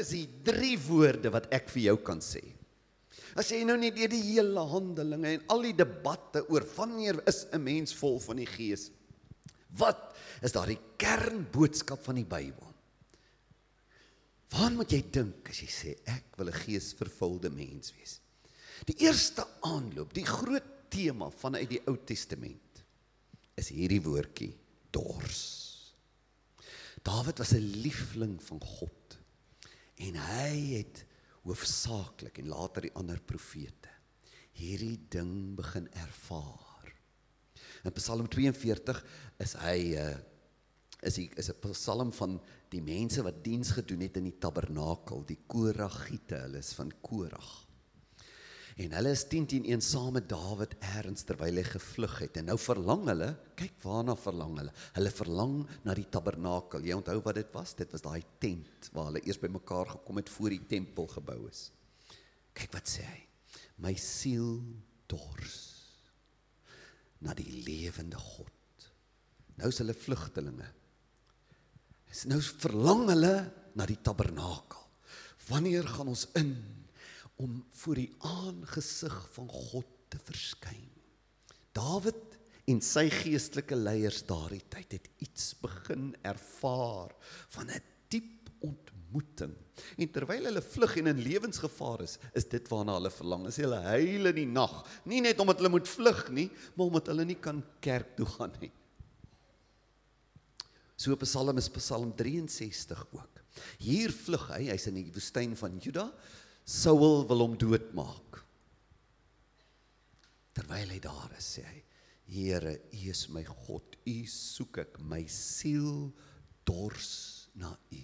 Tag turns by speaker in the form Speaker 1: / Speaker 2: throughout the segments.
Speaker 1: is die drie woorde wat ek vir jou kan sê. As jy nou net deur die hele handelinge en al die debatte oor wanneer is 'n mens vol van die Gees, wat is daardie kernboodskap van die Bybel? Waar moet jy dink as jy sê ek wil 'n geesvervulde mens wees? Die eerste aanloop, die groot tema vanuit die Ou Testament is hierdie woordjie dors. Dawid was 'n liefling van God en hy het hoofsaaklik en later die ander profete hierdie ding begin ervaar. In Psalm 42 is hy 'n uh, eh, is hy is 'n psalm van die mense wat diens gedoen het in die tabernakel, die Koragiete, hulle is van Korag. En hulle is 10 teen 1 saam met Dawid erns terwyl hy gevlug het. En nou verlang hulle, kyk waarna verlang hulle. Hulle verlang na die tabernakel. Jy onthou wat dit was? Dit was daai tent waar hulle eers bymekaar gekom het voor die tempel gebou is. Kyk wat sê hy. My siel dors na die lewende God. Nou is hulle vlugtelinge. Nou verlang hulle na die tabernakel. Wanneer gaan ons in om voor die aangesig van God te verskyn? Dawid en sy geestelike leiers daardie tyd het iets begin ervaar van 'n diep ontmoeting. En terwyl hulle vlug en in lewensgevaar is, is dit waarna hulle verlang. Is hulle huil in die nag, nie net omdat hulle moet vlug nie, maar omdat hulle nie kan kerk toe gaan nie. So Psalm is Psalm 63 ook. Hier vlug hy, hy's in die woestyn van Juda. Saul wil hom doodmaak. Terwyl hy daar is, sê hy: Here, U is my God. U soek ek. My siel dors na U.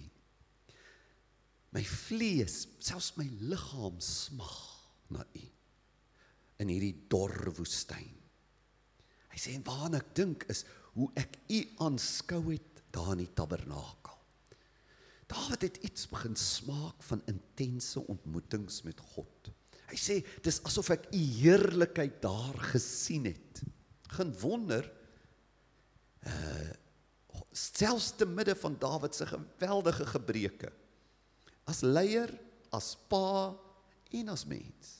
Speaker 1: My vlees, selfs my liggaam smag na U in hierdie dor woestyn. Hy sê en waarna ek dink is hoe ek U aanskou het daar in die tabernakel. Dawid het iets begin smaak van intense ontmoetings met God. Hy sê dis asof ek u heerlikheid daar gesien het. Geen wonder uh selfs te midde van Dawid se geweldige gebreke as leier, as pa en as mens.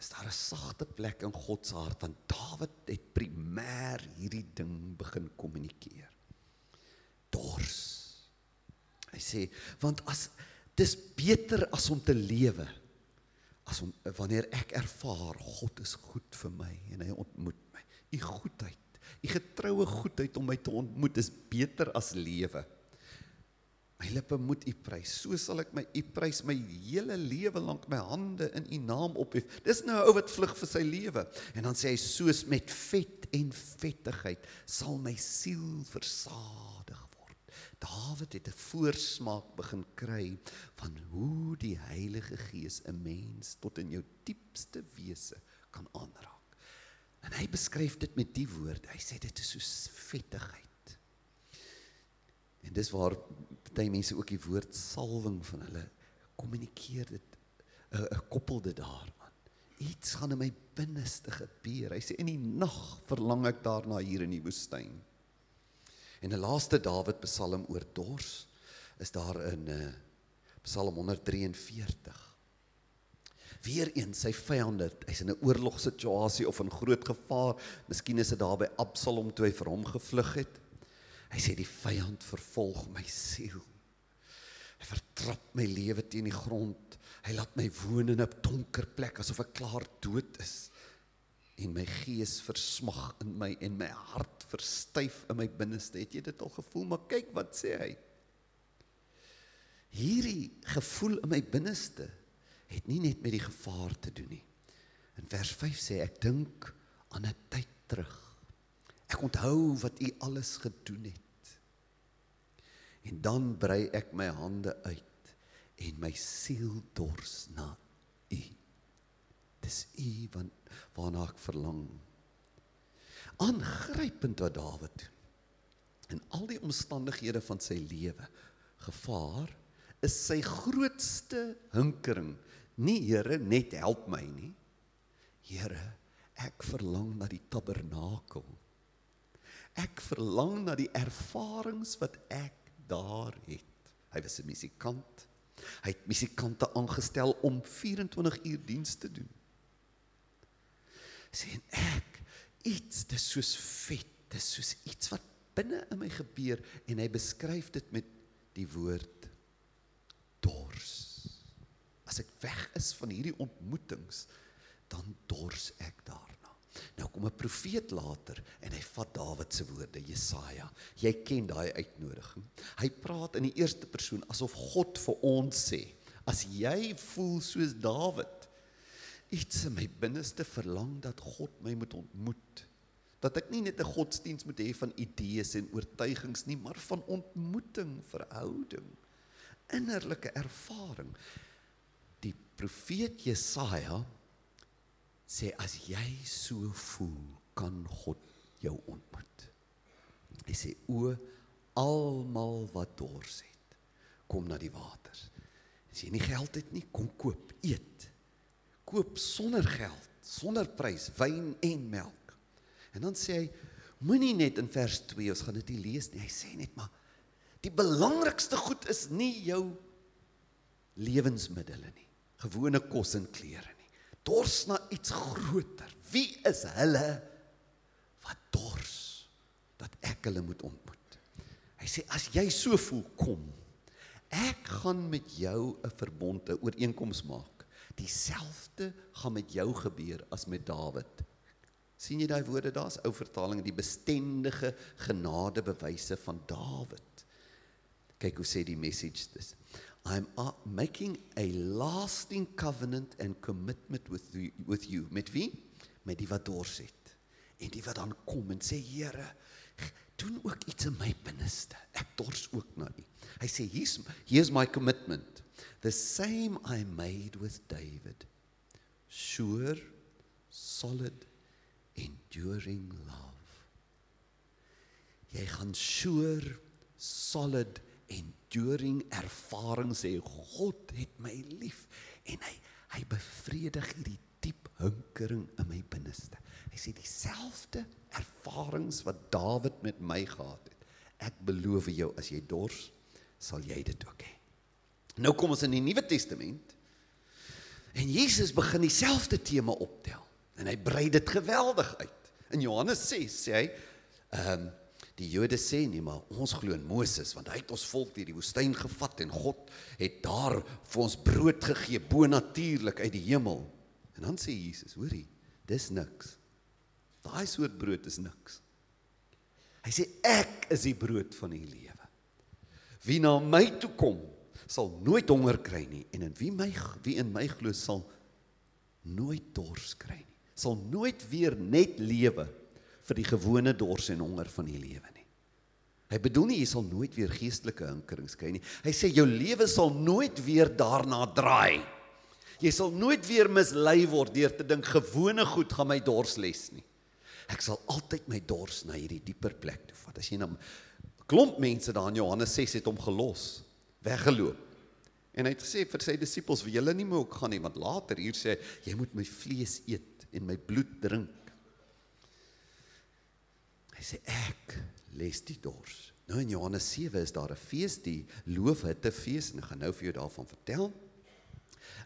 Speaker 1: Is daar 'n sagte plek in God se hart want Dawid het primêr hierdie ding begin kommunikeer. Dors Hy sê want as dis beter as om te lewe as om wanneer ek ervaar God is goed vir my en hy ontmoet my. U goedheid, u getroue goedheid om my te ontmoet is beter as lewe. My lippe moet u prys. So sal ek my u prys my hele lewe lank my hande in u naam ophef. Dis nou 'n ou wat vlug vir sy lewe. En dan sê hy soos met vet en vettigheid sal my siel versadig Dawid het 'n voorsmaak begin kry van hoe die Heilige Gees 'n mens tot in jou diepste wese kan aanraak. En hy beskryf dit met die woord. Hy sê dit is soos vettigheid. En dis waar baie mense ook die woord salwing van hulle kommunikeer dit 'n uh, 'n koppel dit daaraan. Iets gaan in my binneste gebeur. Hy sê in die nag verlang ek daarna hier in die woestyn. En 'n laaste Dawid Psalm oor dors is daar in uh, Psalm 143. Weereens sy vyande, hy's in 'n oorlogsituasie of in groot gevaar. Miskien is dit daar by Absalom toe hy vir hom gevlug het. Hy sê die vyand vervolg my siel. Hy vertrap my lewe teen die grond. Hy laat my woon in 'n donker plek asof ek klaar dood is. En my gees versmag in my en my hart verstyf in my binneste. Het jy dit al gevoel? Maar kyk wat sê hy. Hierdie gevoel in my binneste het nie net met die gevaar te doen nie. In vers 5 sê ek dink aan 'n tyd terug. Ek onthou wat u alles gedoen het. En dan brei ek my hande uit en my siel dors na u. Dis u waarna ek verlang aangrypend wat Dawid doen. In al die omstandighede van sy lewe, gevaar is sy grootste hinkering nie Here net help my nie. Here, ek verlang na die tabernakel. Ek verlang na die ervarings wat ek daar het. Hy was 'n musikant. Hy het musikante aangestel om 24 uur diens te doen. Sien ek iets dis soos vet, dis soos iets wat binne in my gebeur en hy beskryf dit met die woord dors. As ek weg is van hierdie ontmoetings, dan dors ek daarna. Nou kom 'n profeet later en hy vat Dawid se woorde, Jesaja. Jy ken daai uitnodiging. Hy praat in die eerste persoon asof God vir ons sê: "As jy voel soos Dawid, iets in my binneste verlang dat God my moet ontmoet." dat ek nie net 'n godsdiens moet hê van idees en oortuigings nie, maar van ontmoeting, verhouding, innerlike ervaring. Die profeet Jesaja sê as jy so voel, kan God jou ontmoet. Hy sê o almal wat dors het, kom na die waters. As jy nie geld het nie, kom koop, eet. Koop sonder geld, sonder prys wyn en melk. En dan sê hy moenie net in vers 2 ons gaan dit nie lees nie. Hy sê net maar die belangrikste goed is nie jou lewensmiddels nie, gewone kos en klere dors na iets groter. Wie is hulle wat dors dat ek hulle moet ontmoet? Hy sê as jy so voel, kom. Ek gaan met jou 'n verbond, 'n ooreenkoms maak. Dieselfde gaan met jou gebeur as met Dawid. sien jy daai woorde daar's ou vertaling die bestendige genadebewyse van Dawid. Kyk hoe sê die message dis. I'm making a lasting covenant and commitment with you, with you. Met wie? Met die wat dors het. En die wat dan kom en sê Here, doen ook iets in my binneste. Ek dors ook na U. Hy sê hier's here's my commitment. The same I made with David. Sure, solid, enduring love. Jy gaan sure, solid, enduring ervaring sê God het my lief en hy hy bevredig hierdie diep hinkering in my binneste. Hy sê dieselfde ervarings wat Dawid met my gehad het. Ek beloof jou as jy dors, sal jy dit ook hê. Nou kom ons in die Nuwe Testament. En Jesus begin dieselfde tema optel en hy brei dit geweldig uit. In Johannes 6 sê hy ehm um, Die Jode sê nie maar ons glo in Moses want hy het ons volk deur die woestyn gevat en God het daar vir ons brood gegee bo natuurlik uit die hemel. En dan sê Jesus, hoorie, dis niks. Daai soort brood is niks. Hy sê ek is die brood van die lewe. Wie na my toe kom, sal nooit honger kry nie en in wie my wie in my glo sal nooit dors kry nie. Sal nooit weer net lewe vir die gewone dors en honger van die lewe nie. Hy bedoel nie jy sal nooit weer geestelike hinkerings kry nie. Hy sê jou lewe sal nooit weer daarna draai. Jy sal nooit weer mislei word deur te dink gewone goed gaan my dors les nie. Ek sal altyd my dors na hierdie dieper plek toe vat. As jy na klomp mense daar in Johannes 6 het hom gelos, weggeloop. En hy het gesê vir sy disippels, "Wil julle nie meer ook gaan nie, want later hier sê jy moet my vlees eet en my bloed drink." Hy sê ek les die dors. Nou in Johannes 7 is daar 'n fees, die loofhutte fees en ek gaan nou vir jou daarvan vertel.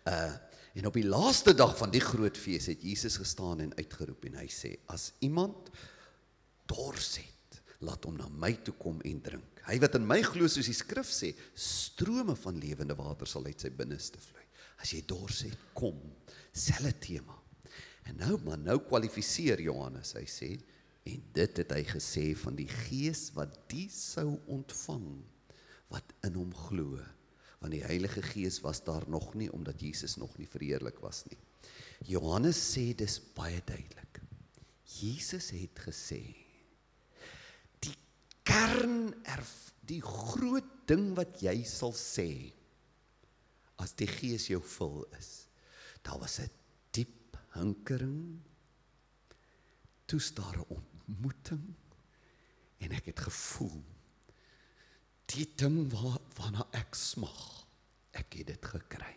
Speaker 1: Uh en op die laaste dag van die groot fees het Jesus gestaan en uitgeroep en hy sê as iemand dors het, laat hom na my toe kom en drink. Hy wat in my glo soos die skrif sê, strome van lewende water sal uit sy binneste vloei. As jy dors het, kom. Selfe tema. En nou maar nou kwalifiseer Johannes. Hy sê En dit het hy gesê van die gees wat die sou ontvang wat in hom glo. Want die Heilige Gees was daar nog nie omdat Jesus nog nie verheerlik was nie. Johannes sê dis baie duidelik. Jesus het gesê kern erf die groot ding wat jy sal sê as die Gees jou vul is. Daar was 'n diep hinkering toestaar om ontmoeting en ek het gevoel die ding waar waarna ek smag ek het dit gekry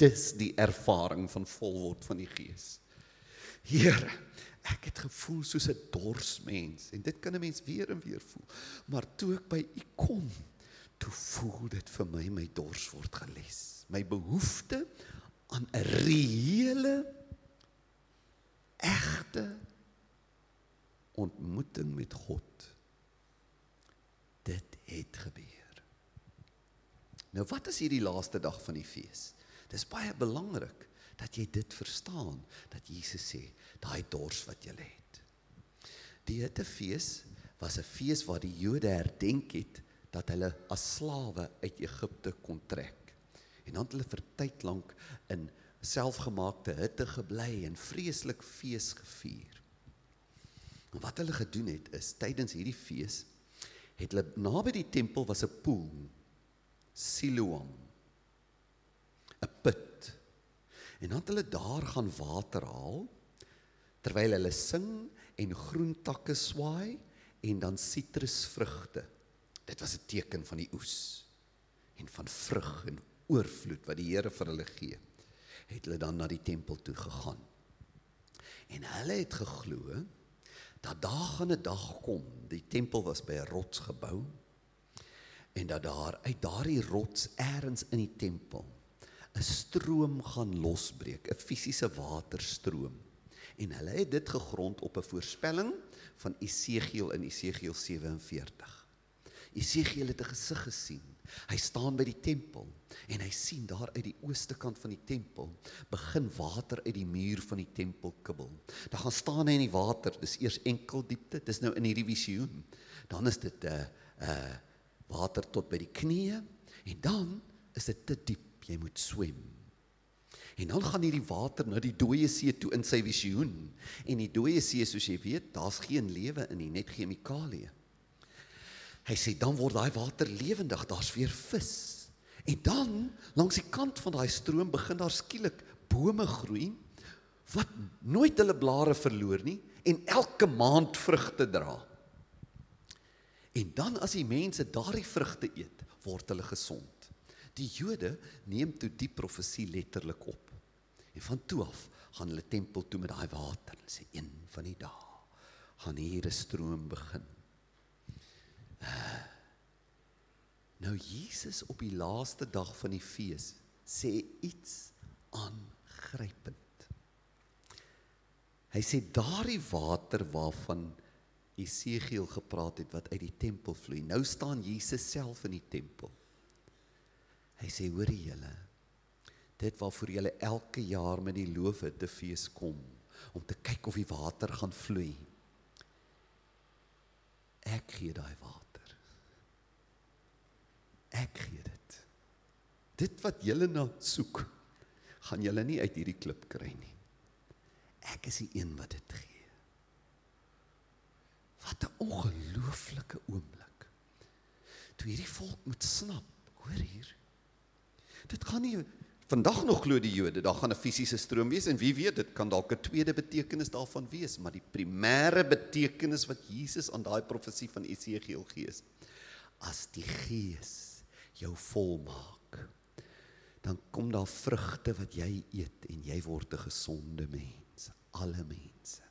Speaker 1: dis die ervaring van vol word van die gees Here ek het gevoel soos 'n dors mens en dit kan 'n mens weer en weer voel maar toe ek by u kom toe voel dit vir my my dors word geles. My behoefte aan 'n reële egte ontmoeting met God. Dit het gebeur. Nou wat is hierdie laaste dag van die fees? Dis baie belangrik dat jy dit verstaan dat Jesus sê daai dors wat jy het. Die Hittefees was 'n fees waar die Jode herdenk het dat hulle as slawe uit Egipte kon trek. En dan het hulle vir tyd lank in selfgemaakte hitte gebly en vreeslik fees gevier. En wat hulle gedoen het is tydens hierdie fees het hulle naby die tempel was 'n poel Siloam 'n put en dan het hulle daar gaan water haal terwyl hulle sing en groen takke swaai en dan sitrusvrugte dit was 'n teken van die oes en van vrug en oorvloed wat die Here vir hulle gee het hulle dan na die tempel toe gegaan. En hulle het geglo dat daar gaan 'n dag kom, die tempel was by 'n rots gebou en dat daar uit daardie rots eers in die tempel 'n stroom gaan losbreek, 'n fisiese waterstroom. En hulle het dit gegrond op 'n voorspelling van Esegiel in Esegiel 47. Esegiel het 'n gesig gesien Hy staan by die tempel en hy sien daar uit die ooste kant van die tempel begin water uit die muur van die tempel kibbel. Daar gaan staan hy in die water, dis eers enkel diepte, dis nou in hierdie visioen. Dan is dit 'n uh, eh, uh, eh, water tot by die knieë en dan is dit te diep, jy moet swem. En dan gaan hierdie water na die dooie see toe in sy visioen. En die dooie see, soos jy weet, daar's geen lewe in nie, net chemikalieë. Hy sê dan word daai water lewendig, daar's weer vis. En dan langs die kant van daai stroom begin daar skielik bome groei wat nooit hulle blare verloor nie en elke maand vrugte dra. En dan as die mense daardie vrugte eet, word hulle gesond. Die Jode neem toe die profesie letterlik op. En van toe af gaan hulle tempel toe met daai water. Hulle sê een van die dae gaan hier 'n stroom begin. Nou Jesus op die laaste dag van die fees sê iets aangrypend. Hy sê daardie water waarvan Esegiel gepraat het wat uit die tempel vloei. Nou staan Jesus self in die tempel. Hy sê hoor julle dit waarvoor julle elke jaar met die loofhutte fees kom om te kyk of die water gaan vloei. Ek gee daai water Ek gee dit. Dit wat julle na soek, gaan julle nie uit hierdie klip kry nie. Ek is die een wat dit gee. Wat 'n ongelooflike oomblik. Toe hierdie volk moet snap, hoor hier. Dit gaan nie vandag nog glo die Jode, daar gaan 'n fisiese stroom wees en wie weet, dit kan dalk 'n tweede betekenis daarvan wees, maar die primêre betekenis wat Jesus aan daai profesie van Esegiel gee is as die Gees jou volmaak. Dan kom daar vrugte wat jy eet en jy word 'n gesonde mens, alle mense.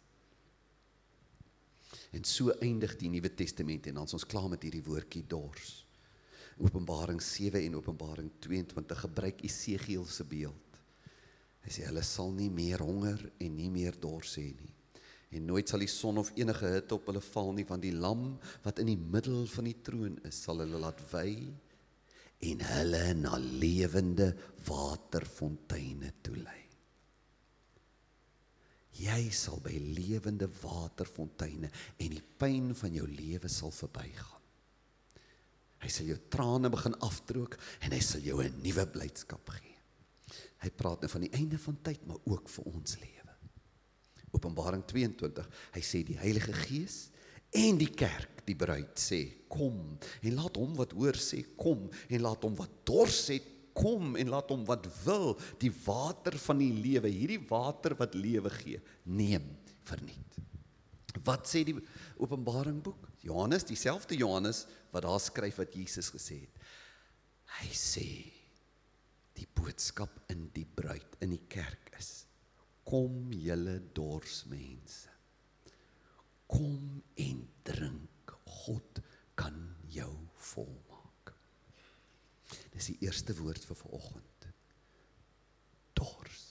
Speaker 1: En so eindig die Nuwe Testament en dan ons klaar met hierdie woordjie dors. Openbaring 7 en Openbaring 22 gebruik Esegiel se beeld. Hy sê hulle sal nie meer honger en nie meer dors hê nie. En nooit sal die son of enige hitte op hulle val nie want die lam wat in die middel van die troon is, sal hulle laat wy en hulle na lewende waterfonteine toelei. Jy sal by lewende waterfonteine en die pyn van jou lewe sal verbygaan. Hy sal jou trane begin afdroog en hy sal jou 'n nuwe blydskap gee. Hy praat nou van die einde van tyd, maar ook vir ons lewe. Openbaring 22. Hy sê die Heilige Gees en die kerk, die bruid sê, kom en laat hom wat hoor sê kom en laat hom wat dors het kom en laat hom wat wil die water van die lewe, hierdie water wat lewe gee, neem verniet. Wat sê die Openbaring boek? Johannes, dieselfde Johannes wat daar skryf wat Jesus gesê het. Hy sê die boodskap in die bruid in die kerk is kom julle dors mense kom en drink God kan jou volmaak Dis die eerste woord vir vanoggend. Dors.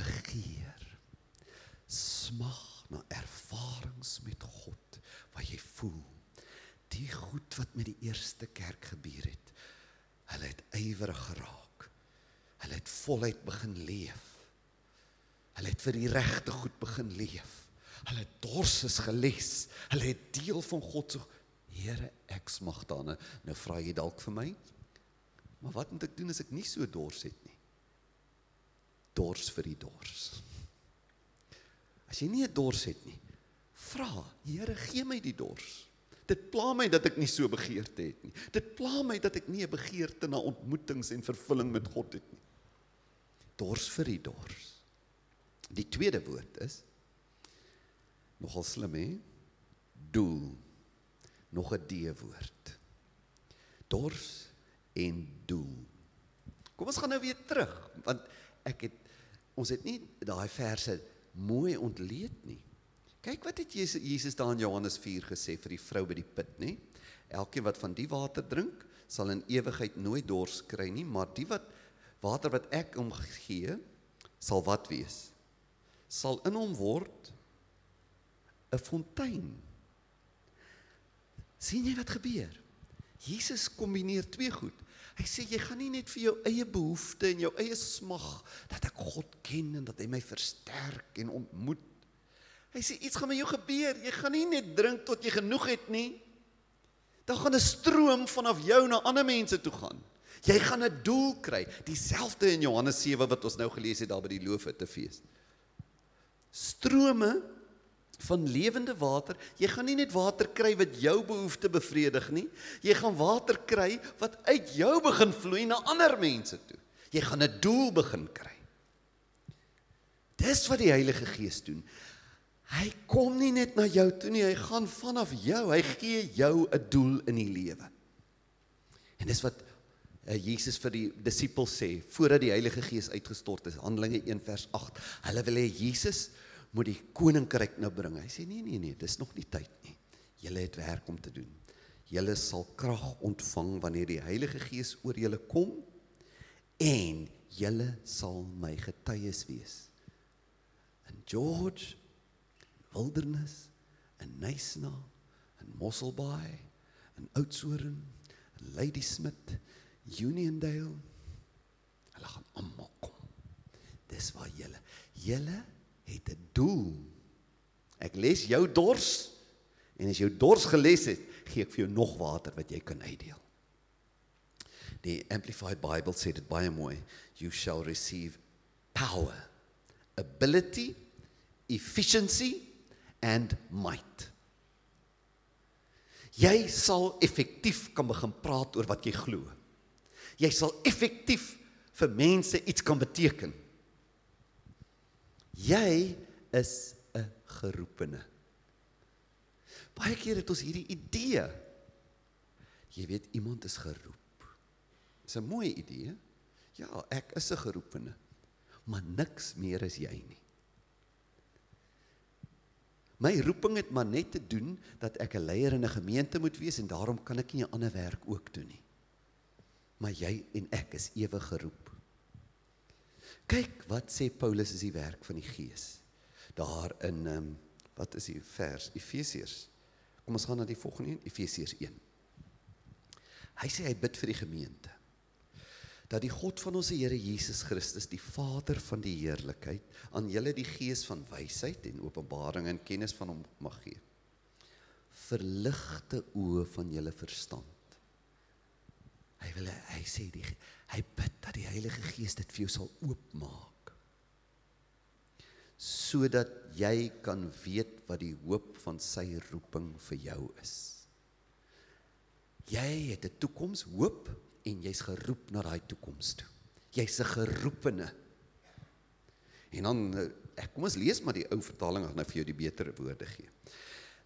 Speaker 1: Begeer. Smag na ervarings met God wat jy voel. Die goed wat met die eerste kerk gebeur het. Hulle het ywerig geraak. Hulle het voluit begin leef. Hulle het vir die regte goed begin leef. Hulle dors is geles. Hulle het deel van God se Here, ek smag daarna. Nou vra jy dalk vir my. Maar wat moet ek doen as ek nie so dors het nie? Dors vir die dors. As jy nie 'n dors het nie, vra, Here, gee my die dors. Dit pla my dat ek nie so begeerte het nie. Dit pla my dat ek nie 'n begeerte na ontmoetings en vervulling met God het nie. Dors vir die dors. Die tweede woord is nogal slim hè? Doel. Nog 'n D woord. Dors en doel. Kom ons gaan nou weer terug want ek het ons het nie daai verse mooi ontleed nie. Kyk wat het Jesus Jesus daar in Johannes 4 gesê vir die vrou by die put, nê? Elkeen wat van die water drink, sal in ewigheid nooit dors kry nie, maar die wat water wat ek hom gee, sal wat wees? Sal in hom word 'n fontein. sien jy wat gebeur? Jesus kombineer twee goed. Hy sê jy gaan nie net vir jou eie behoeftes en jou eie smag dat ek God ken en dat hy my versterk en ontmoet. Hy sê iets gaan met jou gebeur. Jy gaan nie net drink tot jy genoeg het nie. Daar gaan 'n stroom vanaf jou na ander mense toe gaan. Jy gaan 'n doel kry, dieselfde in Johannes 7 wat ons nou gelees het daar by die loofhutte fees. Strome van lewende water. Jy gaan nie net water kry wat jou behoeftes bevredig nie. Jy gaan water kry wat uit jou begin vloei na ander mense toe. Jy gaan 'n doel begin kry. Dis wat die Heilige Gees doen. Hy kom nie net na jou toe nie, hy gaan vanaf jou. Hy gee jou 'n doel in die lewe. En dis wat uh, Jesus vir die disippels sê voordat die Heilige Gees uitgestort is. Handelinge 1 vers 8. Hulle wil hê Jesus moet die koninkryk nou bring. Hy sê nee nee nee, dis nog nie tyd nie. Julle het werk om te doen. Julle sal krag ontvang wanneer die Heilige Gees oor julle kom en julle sal my getuies wees. In George Wilderness in Nysna in Mosselbaai in Oudtshoorn in Ladysmith Uniondale hulle gaan almal kom. Dis waar julle julle het 'n doel. Ek les jou dors en as jou dors geles het, gee ek vir jou nog water wat jy kan uitdeel. Die Amplified Bible sê dit baie mooi. You shall receive power, ability, efficiency and might. Jy sal effektief kan begin praat oor wat jy glo. Jy sal effektief vir mense iets kan beteken. Jy is 'n geroepene. Baie keer het ons hierdie idee. Jy weet iemand is geroep. Dis 'n mooi idee. Ja, ek is 'n geroepene. Maar niks meer is jy nie. My roeping het maar net te doen dat ek 'n leier in 'n gemeente moet wees en daarom kan ek nie 'n ander werk ook doen nie. Maar jy en ek is ewig geroep. Kyk wat sê Paulus is die werk van die Gees. Daar in ehm um, wat is die vers Efesiërs. Kom ons gaan na die volgende een Efesiërs 1. Hy sê hy bid vir die gemeente dat die God van ons Here Jesus Christus, die Vader van die heerlikheid, aan julle die gees van wysheid en openbaring en kennis van hom mag gee. Verligte oë van julle verstand. Hy wil hy sê die Hy bid dat die Heilige Gees dit vir jou sal oopmaak. Sodat jy kan weet wat die hoop van sy roeping vir jou is. Jy het 'n toekoms, hoop en jy's geroep na daai toekoms toe. Jy's 'n geroepene. En dan eh, ek kom ons lees maar die ou vertaling gaan nou vir jou die beter woorde gee.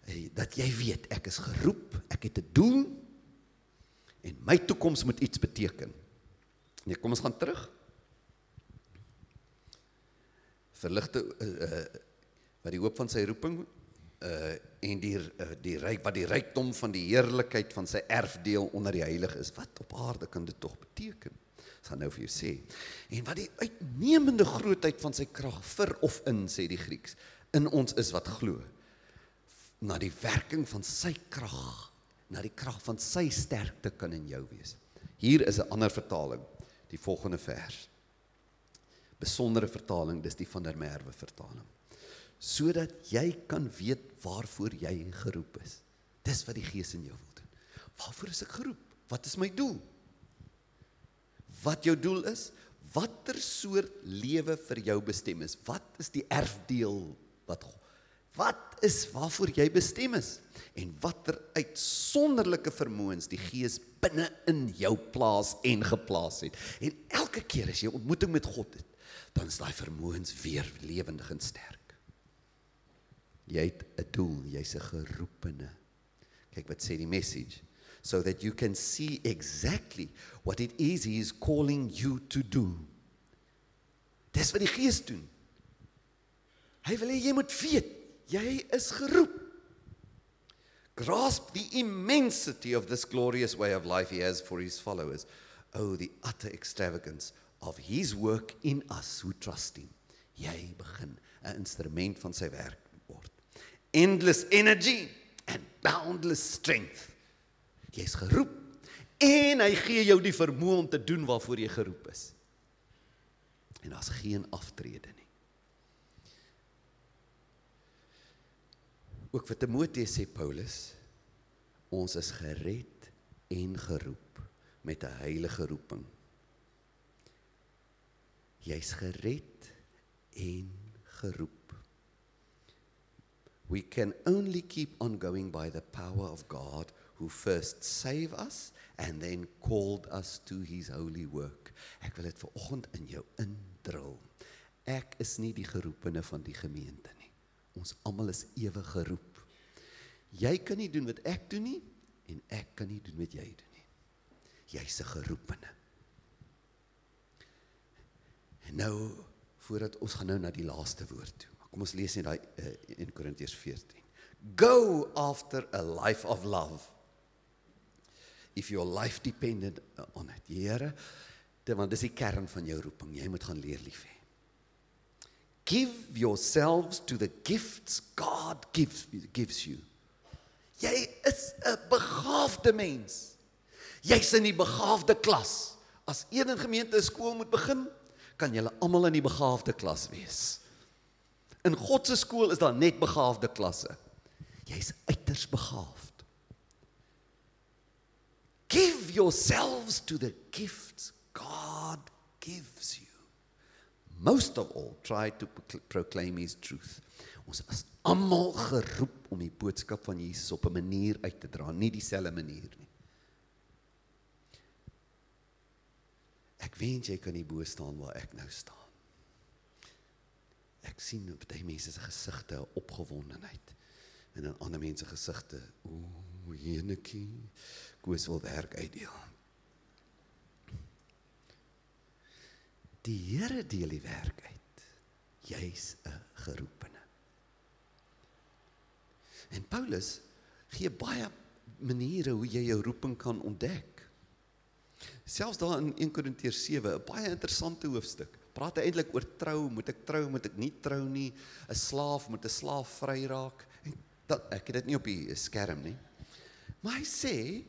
Speaker 1: Eh, dat jy weet ek is geroep, ek het 'n doel en my toekoms moet iets beteken. Nee, kom ons gaan terug. Verligte uh, uh, wat die hoop van sy roeping uh en die uh, die ryk wat die rykdom van die heerlikheid van sy erfdeel onder die heilige is. Wat op aarde kan dit tog beteken? Ek gaan nou vir jou sê. En wat die uitnemende grootheid van sy krag vir of in sê die Grieks in ons is wat glo. Na die werking van sy krag, na die krag van sy sterkte kan in jou wees. Hier is 'n ander vertaling, die volgende vers. Besondere vertaling, dis die van der Merwe vertaling sodat jy kan weet waarvoor jy geroep is. Dis wat die Gees in jou wil doen. Waarvoor is ek geroep? Wat is my doel? Wat jou doel is? Watter soort lewe vir jou bestem is? Wat is die erfdeel wat Wat is waarvoor jy bestem is? En watter uitsonderlike vermoëns die Gees binne in jou plaas en geplaas het. En elke keer as jy ontmoeting met God het, dan is daai vermoëns weer lewendig en sterk. Jy het 'n doel, jy's 'n geroepene. Kyk wat sê die message. So that you can see exactly what it is he is calling you to do. Dis wat die Gees doen. Hy wil hê jy moet weet, jy is geroep. Grasp the immensity of this glorious way of life he has for his followers. Oh, the utter extravagance of his work in us who trust him. Jy begin 'n instrument van sy werk endless energy and boundless strength. Jy's geroep en hy gee jou die vermoë om te doen waarvoor jy geroep is. En daar's geen aftrede nie. Ook vir Timoteus sê Paulus, ons is gered en geroep met 'n heilige roeping. Jy's gered en geroep. We can only keep on going by the power of God who first saved us and then called us to his holy work. Ek wil dit vir oggend in jou indrul. Ek is nie die geroepene van die gemeente nie. Ons almal is ewe geroep. Jy kan nie doen wat ek doen nie en ek kan nie doen wat jy doen nie. Jy's 'n geroepene. En nou voordat ons gaan nou na die laaste woord toe. Kom ons lees net daai uh, in Korintiërs 14. Go after a life of love. If your life depended on it. Here, want dis die kern van jou roeping. Jy moet gaan leer lief hê. Give yourselves to the gifts God gives gives you. Jy is 'n begaafde mens. Jy's in die begaafde klas. As een gemeente 'n skool moet begin, kan julle almal in die begaafde klas wees. In God se skool is daar net begaafde klasse. Jy's uiters begaafd. Give yourselves to the gifts God gives you. Most of all, try to proclaim his truth. Ons is almal geroep om die boodskap van Jesus op 'n manier uit te dra, nie dieselfde manier nie. Ek weet jy kan nie bo staan waar ek nou staan ek sien op baie mense se gesigte opgewondenheid en in ander mense gesigte o jenetjie koes wil werk uitdeel die Here deel die werk uit jy's 'n geroepene en Paulus gee baie maniere hoe jy jou roeping kan ontdek selfs daar in 1 Korintiërs 7 'n baie interessante hoofstuk praat eintlik oor trou, moet ek trou, moet ek nie trou nie, 'n slaaf moet 'n slaaf vry raak. En dat ek het dit nie op die skerm nie. Maar hy sê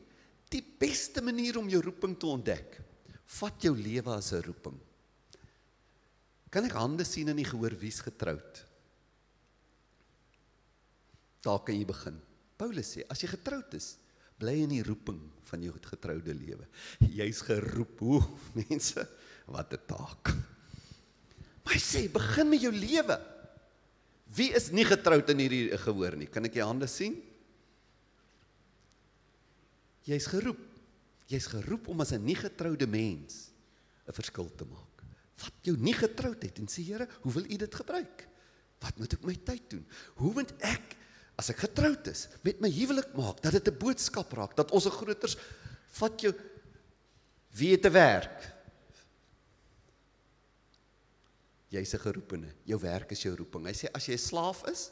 Speaker 1: die beste manier om jou roeping te ontdek, vat jou lewe as 'n roeping. Kan ek hande sien in die gehoor wie's getroud? Daar kan jy begin. Paulus sê as jy getroud is, bly in die roeping van jou getroude lewe. Jy's geroep, hoe mense, wat 'n taak. Maar hy sê begin met jou lewe. Wie is nie getroud in hierdie gehoor nie? Kan ek jou hande sien? Jy's geroep. Jy's geroep om as 'n nie getroude mens 'n verskil te maak. Wat jou nie getroud het en sê Here, hoe wil U dit gebruik? Wat moet ek my tyd doen? Hoe moet ek as ek getroud is met my huwelik maak dat dit 'n boodskap raak dat ons 'n groters vat jou wie te werk? jy's 'n geroepene. Jou werk is jou roeping. Hy sê as jy 'n slaaf is,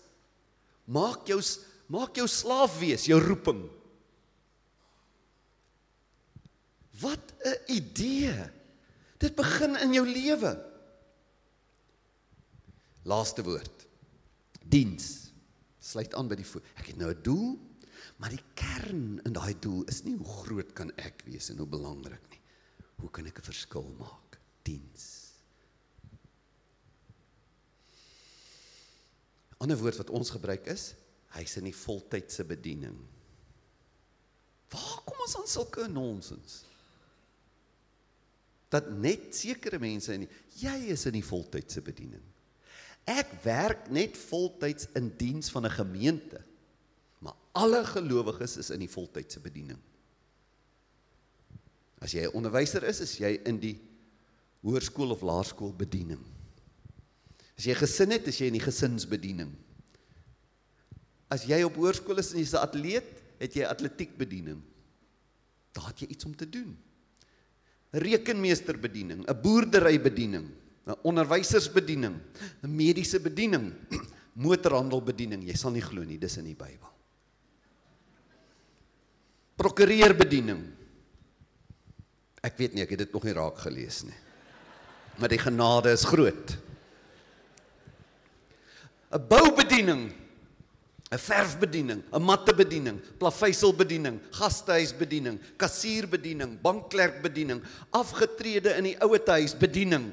Speaker 1: Maak jou maak jou slaaf wees, jou roeping. Wat 'n idee. Dit begin in jou lewe. Laaste woord. Diens. Sluit aan by die voet. Ek het nou 'n doel, maar die kern in daai doel is nie hoe groot kan ek wees en hoe belangrik nie. Hoe kan ek 'n verskil maak? Diens. Ander woord wat ons gebruik is, hy's in die voltydse bediening. Waar kom ons aan sulke nonsens? Dat net sekere mense in die, jy is in die voltydse bediening. Ek werk net voltyds in diens van 'n gemeente. Maar alle gelowiges is in die voltydse bediening. As jy 'n onderwyser is, is jy in die hoërskool of laerskool bediening. As jy gesin het, is jy in die gesinsbediening. As jy op hoërskool is en jy's 'n atleet, het jy atletiekbediening. Daar het jy iets om te doen. Rekenmeesterbediening, 'n boerderybediening, 'n onderwysersbediening, 'n mediese bediening, motorhandelbediening. Jy sal nie glo nie, dis in die Bybel. Prokureerbediening. Ek weet nie, ek het dit nog nie raak gelees nie. Maar die genade is groot. 'n boubediening, 'n verfbediening, 'n mattebediening, plaveisselbediening, gastehuisbediening, kassierbediening, bankklerkbediening, afgetrede in die ouete huis bediening,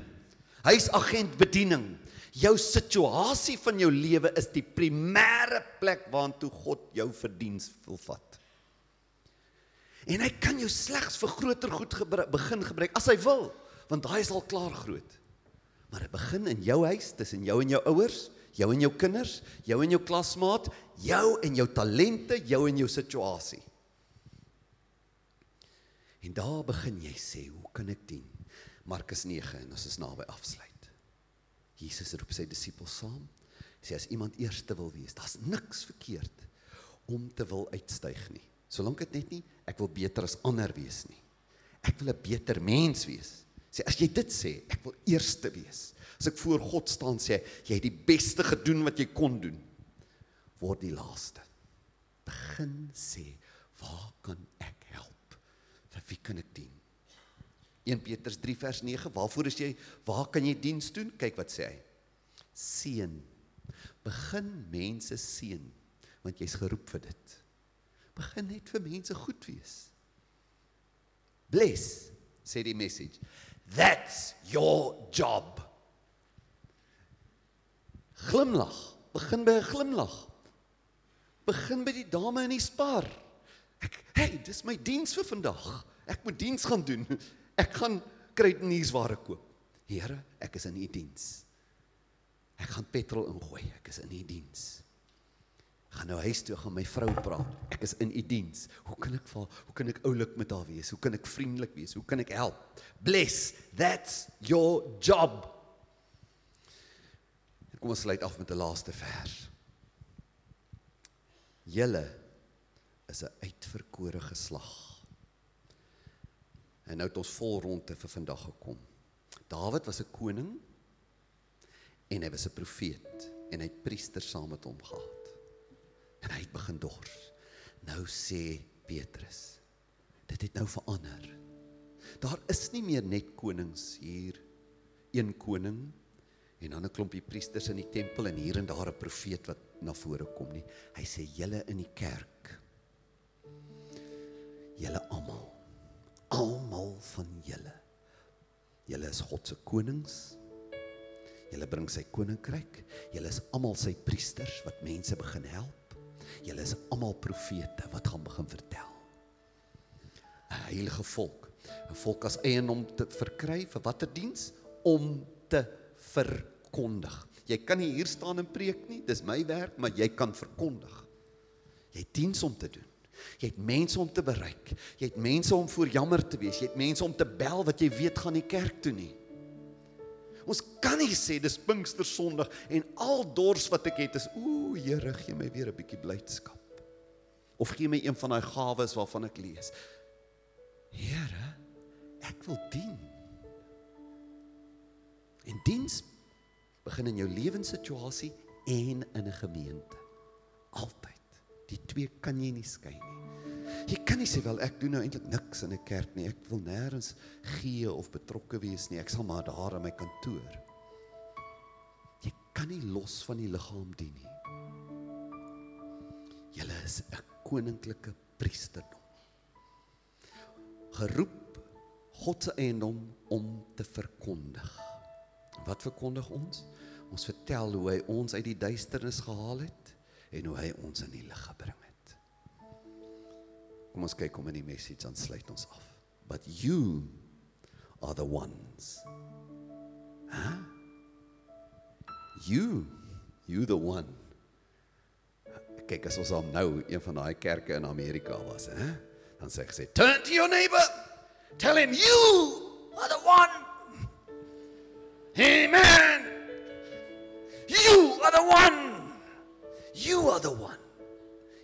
Speaker 1: huisagentbediening. Jou situasie van jou lewe is die primêre plek waartoe God jou verdiens wil vat. En hy kan jou slegs vir groter goed gebruik, begin gebruik as hy wil, want daai is al klaar groot. Maar dit begin in jou huis, tussen jou en jou ouers, jou en jou kinders, jou en jou klasmaat, jou en jou talente, jou en jou situasie. En daar begin jy sê, hoe kan ek dien? Markus 9 en ons is naby afsluit. Jesus roep sy disippels saam. Sê as iemand eerste wil wees, daar's niks verkeerd om te wil uitstyg nie. Solank dit net nie ek wil beter as ander wees nie. Ek wil 'n beter mens wees. Sê as jy dit sê, ek wil eerste wees. As ek voor God staan sê jy het die beste gedoen wat jy kon doen, word die laaste. Begin sê, waar kan ek help? Vir wie kan ek dien? 1 Petrus 3 vers 9, waarvoor is jy? Waar kan jy diens doen? Kyk wat sê hy. Seën. Begin mense seën want jy's geroep vir dit. Begin net vir mense goed wees. Bless, sê die message. That's your job. Glimlag. Begin by 'n glimlag. Begin by die dame in die spar. Ek, hey, dis my diens vir vandag. Ek moet diens gaan doen. Ek gaan kruidnuusware koop. Here, ek is in u diens. Ek gaan petrol ingooi. Ek is in u diens. Gaan nou huis toe gaan my vrou praat. Ek is in u diens. Hoe kan ek val? Hoe kan ek oulik met haar wees? Hoe kan ek vriendelik wees? Hoe kan ek help? Bless. That's your job. Kom ons sluit af met 'n laaste vers. Julle is 'n uitverkore geslag. En nou het ons vol rondte vir vandag gekom. Dawid was 'n koning en hy was 'n profeet en hy het priesters saam met hom gehad. En hy het begin dors. Nou sê Petrus, dit het nou verander. Daar is nie meer net konings hier, een koning en dan 'n klompie priesters in die tempel en hier en daar 'n profeet wat na vore kom nie. Hy sê julle in die kerk. Julle almal. Almal van julle. Julle is God se konings. Julle bring sy koninkryk. Julle is almal sy priesters wat mense begin help. Julle is almal profete wat gaan begin vertel. 'n Heilige volk. 'n Volk as eiendom te verkry vir watter diens om te verkondig. Jy kan nie hier staan en preek nie, dis my werk, maar jy kan verkondig. Jy het diens om te doen. Jy het mense om te bereik. Jy het mense om voor jammer te wees. Jy het mense om te bel wat jy weet gaan nie kerk toe nie. Ons kan nie sê dis Pinkster Sondag en al dors wat ek het is ooh Here gee my weer 'n bietjie blydskap. Of gee my een van daai gawes waarvan ek lees. Here, ek wil dien. En diens begin in jou lewenssituasie en in 'n gemeente. Altyd. Die twee kan jy nie skei nie. Jy kan nie sê wel ek doen nou eintlik niks in 'n kerk nie. Ek wil nêrens gee of betrokke wees nie. Ek sal maar daar in my kantoor. Jy kan nie los van die liggaam dien nie. Julle is 'n koninklike priesterdom. Geroep God se eiendom om te verkondig. Wat verkondig ons? Ons vertel hoe hy ons uit die duisternis gehaal het en hoe hy ons in die lig gebring het. Kom ons kyk hoe in die message dan sluit ons af. But you are the ones. Hæ? Huh? You, you the one. Kyk as ons al nou een van daai kerke in Amerika was, hè? Dan sê ek sê, "Turn to your neighbor. Tell him you are the one." Amen. You are the one. You are the one.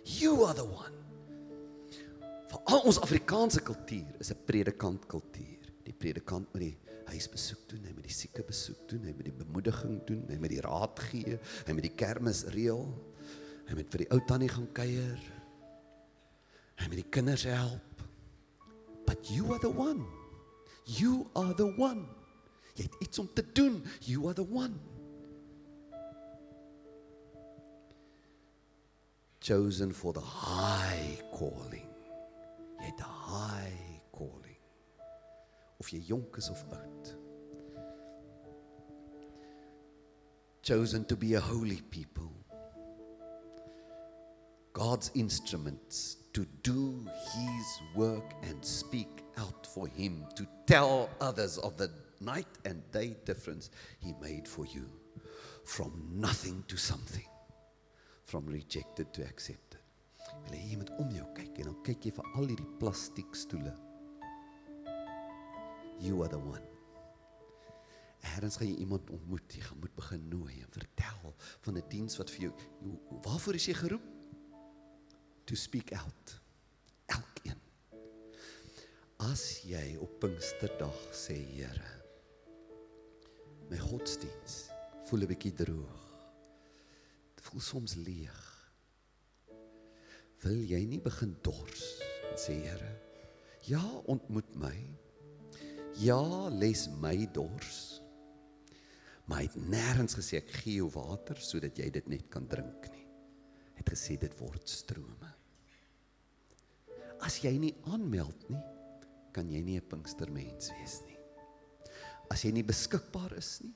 Speaker 1: You are the one. Vir al ons Afrikaanse kultuur is 'n predikant kultuur. Die predikant moet die huis besoek doen, hy moet die sieke besoek doen, hy moet die bemoediging doen, hy moet die raad gee, hy moet die kermis reël. Hy moet vir die ou tannie gaan kuier. Hy moet die kinders help. But you are the one. You are the one. Jy het iets om te doen. You are the one. Chosen for the high calling. Het 'n high calling. Of jy jonk is of oud. Chosen to be a holy people. God's instruments to do his work and speak out for him, to tell others of the night and day difference he made for you. From nothing to something, from rejected to accepted. Wil jy iemand om jou kyk en dan kyk jy vir al hierdie plastiek stoele. You are the one. Erns gaan jy iemand ontmoet, jy gaan moet begin nooi en vertel van 'n diens wat vir jou waarvoor is jy geroep? to speak out. Elkeen. As jy op Pinksterdag sê, Here, my godsdiens voel 'n bietjie droog. Dit voel soms leeg. Wil jy nie begin dors en sê, Here, ja, ontmoet my. Ja, les my dors. Maar hy het nêrens gesê ek gee jou water sodat jy dit net kan drink nie. Hy het gesê dit word strome as jy nie aanmeld nie, kan jy nie 'n Pinkstermens wees nie. As jy nie beskikbaar is nie,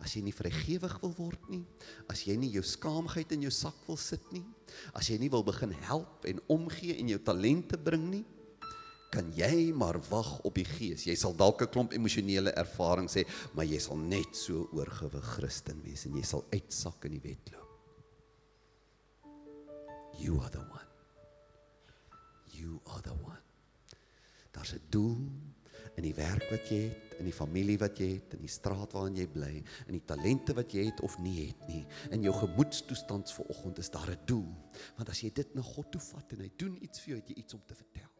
Speaker 1: as jy nie vrygewig wil word nie, as jy nie jou skaamheid in jou sak wil sit nie, as jy nie wil begin help en omgee en jou talente bring nie, kan jy maar wag op die Gees. Jy sal dalk 'n klomp emosionele ervaring sê, maar jy sal net so oorgewig Christen wees en jy sal uitsak in die wedloop. You are the one you are the one. Daar's 'n doel in die werk wat jy het, in die familie wat jy het, in die straat waarin jy bly, in die talente wat jy het of nie het nie. In jou gemoedstoestand vanoggend is daar 'n doel. Want as jy dit na God toe vat en hy doen iets vir jou, het jy iets om te vertel.